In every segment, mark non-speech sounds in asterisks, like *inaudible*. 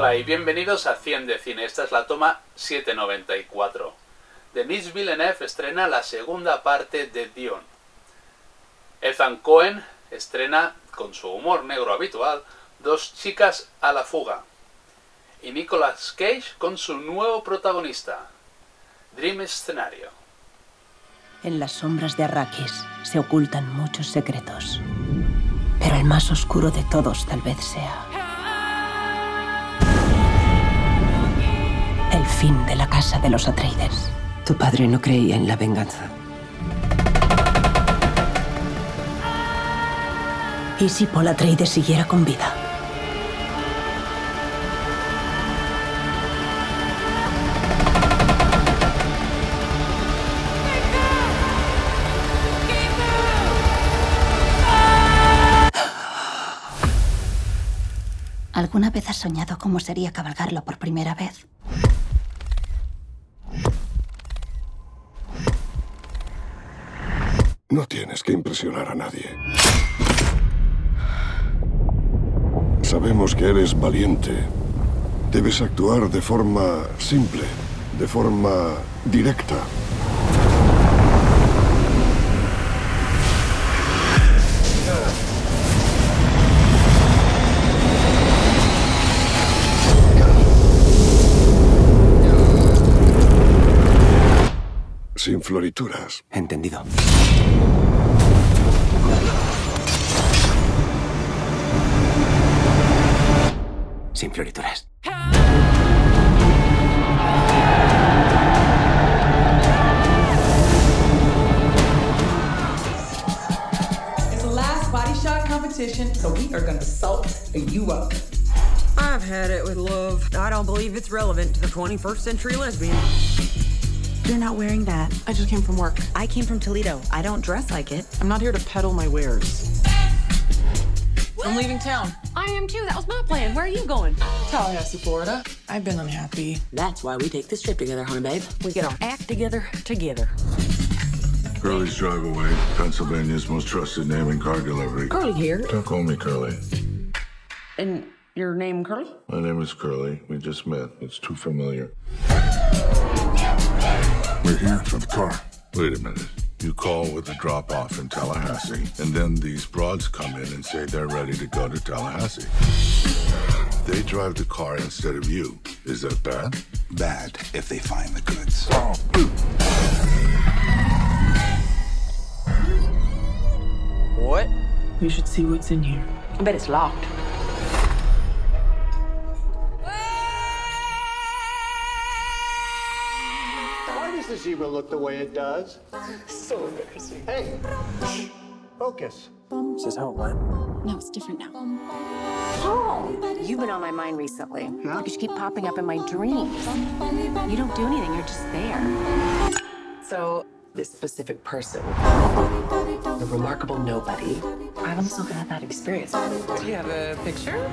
Hola y bienvenidos a 100 de Cine. Esta es la toma 794. Denis Villeneuve estrena la segunda parte de Dion. Ethan Cohen estrena, con su humor negro habitual, Dos chicas a la fuga. Y Nicolas Cage con su nuevo protagonista, Dream Scenario. En las sombras de Arrakis se ocultan muchos secretos. Pero el más oscuro de todos tal vez sea fin de la casa de los Atreides. Tu padre no creía en la venganza. ¿Y si Paul Atreides siguiera con vida? ¿Alguna vez has soñado cómo sería cabalgarlo por primera vez? No tienes que impresionar a nadie. Sabemos que eres valiente. Debes actuar de forma simple, de forma directa. Sin florituras. Entendido. Sin florituras. It's the last body shot competition, so we are gonna salt you up. I've had it with love. I don't believe it's relevant to the 21st century lesbian. You're not wearing that. I just came from work. I came from Toledo. I don't dress like it. I'm not here to peddle my wares. I'm leaving town. I am too. That was my plan. Where are you going? Tallahassee, Florida. I've been unhappy. That's why we take this trip together, honey babe. We get our act together together. Curly's Drive Away, Pennsylvania's most trusted name in car delivery. Curly here. Don't call me Curly. And your name, Curly? My name is Curly. We just met. It's too familiar. We're here for the car. Wait a minute. You call with a drop off in Tallahassee, and then these broads come in and say they're ready to go to Tallahassee. They drive the car instead of you. Is that bad? Bad if they find the goods. What? We should see what's in here. I bet it's locked. The zebra look the way it does? so embarrassing. Hey, shh, focus. This is how it went. No, it's different now. You've been on my mind recently. Because you keep popping up in my dreams. You don't do anything, you're just there. So, this specific person, the remarkable nobody, I've also had that experience. Do you have a picture?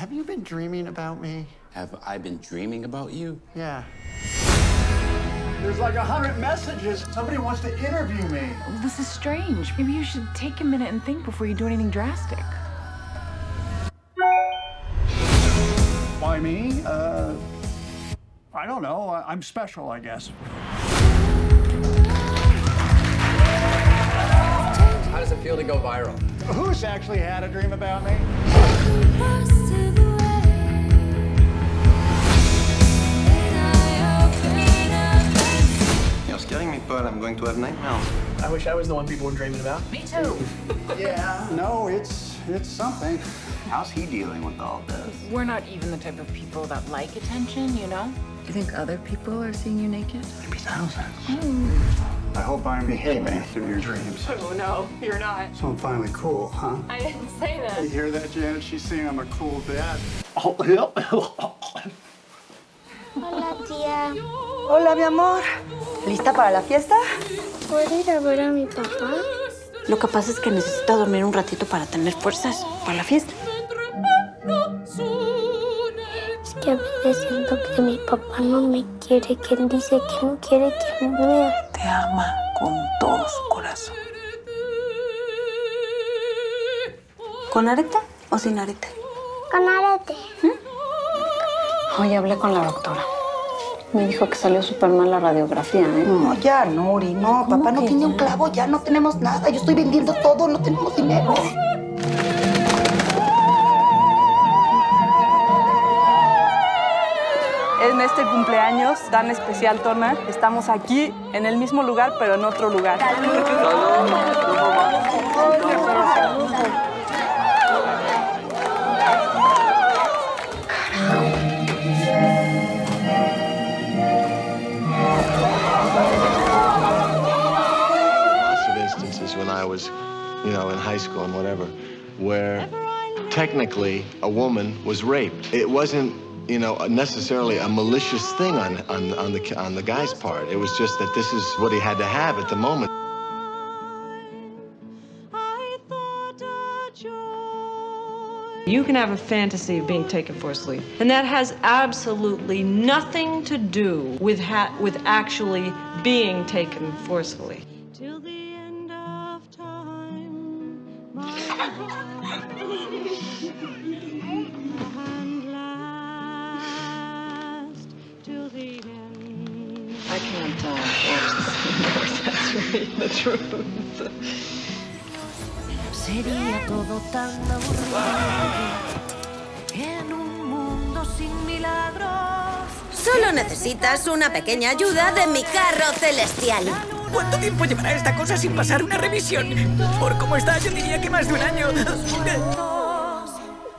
Have you been dreaming about me? Have I been dreaming about you? Yeah. There's like a hundred messages. Somebody wants to interview me. This is strange. Maybe you should take a minute and think before you do anything drastic. Why me? Uh, I don't know. I- I'm special, I guess. How does it feel to go viral? Who's actually had a dream about me? You're scaring me, Paul. I'm going to have nightmares. I wish I was the one people were dreaming about. Me too. *laughs* Yeah. No, it's it's something. How's he dealing with all this? We're not even the type of people that like attention, you know? Do you think other people are seeing you naked? Maybe thousands. Hmm. I hope I'm behaving through your dreams. Oh no, you're not. So I'm finally cool, huh? I didn't say that. You hear that, Janet? She's saying I'm a cool dad. Oh, *laughs* Hola, tía. Hola, mi amor. ¿Lista para la fiesta? ¿Puedo ir a ver a mi papá? Lo que pasa es que necesito dormir un ratito para tener fuerzas para la fiesta. Es que a veces siento que mi papá no me quiere, que él dice que no quiere que me vea. Te ama con todo su corazón. ¿Con arete o sin arete? Con arete. Hoy hablé con la doctora. Me dijo que salió súper mal la radiografía, ¿eh? No, ya, Nori, no. Papá no tiene un clavo, ya no tenemos nada. Yo estoy vendiendo todo, no tenemos dinero. En este cumpleaños tan especial, Tona, estamos aquí en el mismo lugar, pero en otro lugar. lots school and whatever, where technically a woman was raped. It wasn't, you know, necessarily a malicious thing on, on, on, the, on the guy's part. It was just that this is what he had to have at the moment. You can have a fantasy of being taken forcibly, and that has absolutely nothing to do with ha- with actually being taken forcefully. I can't uh, force *laughs* That's really the truth. Sería todo tan aburrido en un mundo sin milagros. Solo necesitas una pequeña ayuda de mi carro celestial. ¿Cuánto tiempo llevará esta cosa sin pasar una revisión? Por cómo está, yo diría que más de un año.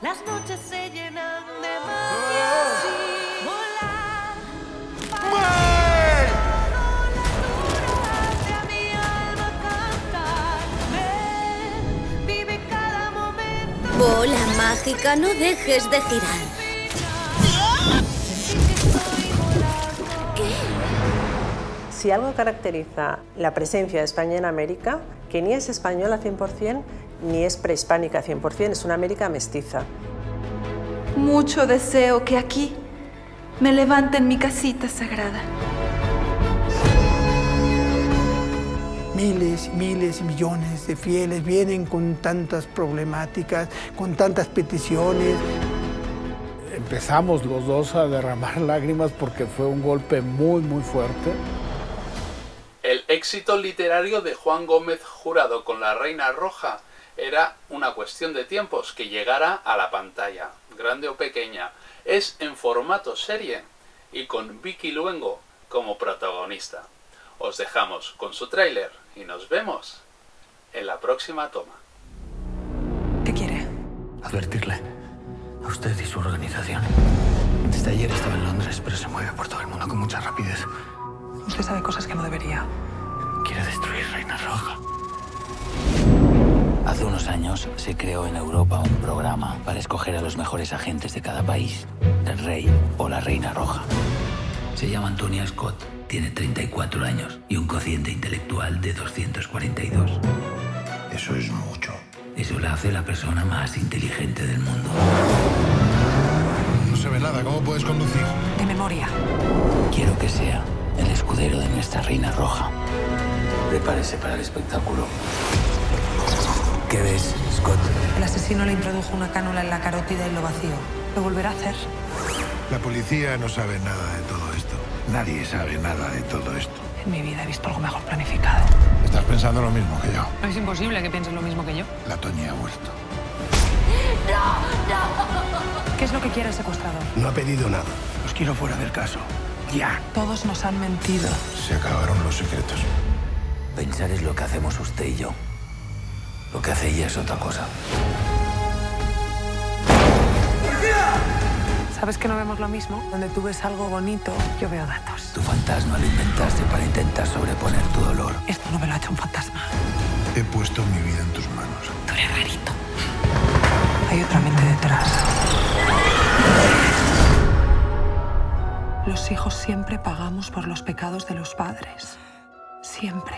Las noches se llenan de magia. Bola mágica, no dejes de girar. Si algo caracteriza la presencia de España en América, que ni es española 100% ni es prehispánica 100%, es una América mestiza. Mucho deseo que aquí me levanten mi casita sagrada. Miles, miles, millones de fieles vienen con tantas problemáticas, con tantas peticiones. Empezamos los dos a derramar *laughs* lágrimas porque fue un golpe muy, muy fuerte. El éxito literario de Juan Gómez Jurado con La Reina Roja era una cuestión de tiempos que llegara a la pantalla, grande o pequeña. Es en formato serie y con Vicky Luengo como protagonista. Os dejamos con su tráiler y nos vemos en la próxima toma. ¿Qué quiere? Advertirle a usted y su organización. Desde ayer estaba en Londres, pero se mueve por todo el mundo con mucha rapidez. Usted sabe cosas que no debería. Quiere destruir Reina Roja. Hace unos años se creó en Europa un programa para escoger a los mejores agentes de cada país, el rey o la reina roja. Se llama Antonia Scott, tiene 34 años y un cociente intelectual de 242. Eso es mucho. Eso la hace la persona más inteligente del mundo. No se ve nada, ¿cómo puedes conducir? De memoria. Quiero que sea el escudero de nuestra reina roja. Prepárese para el espectáculo. ¿Qué ves, Scott? El asesino le introdujo una cánula en la carótida y lo vació. Lo volverá a hacer. La policía no sabe nada de todo esto. Nadie sabe nada de todo esto. En mi vida he visto algo mejor planificado. Estás pensando lo mismo que yo. Es imposible que pienses lo mismo que yo. La Toñi ha muerto. ¿Qué es lo que quiere el secuestrador? No ha pedido nada. Los quiero fuera del caso. Ya. Todos nos han mentido. Se acabaron los secretos. Pensar es lo que hacemos usted y yo. Lo que hace ella es otra cosa. ¿Sabes que no vemos lo mismo? Donde tú ves algo bonito, yo veo datos. Tu fantasma lo inventaste para intentar sobreponer tu dolor. Esto no me lo ha hecho un fantasma. He puesto mi vida en tus manos. Tú eres rarito. Hay otra mente detrás. Los hijos siempre pagamos por los pecados de los padres. Siempre.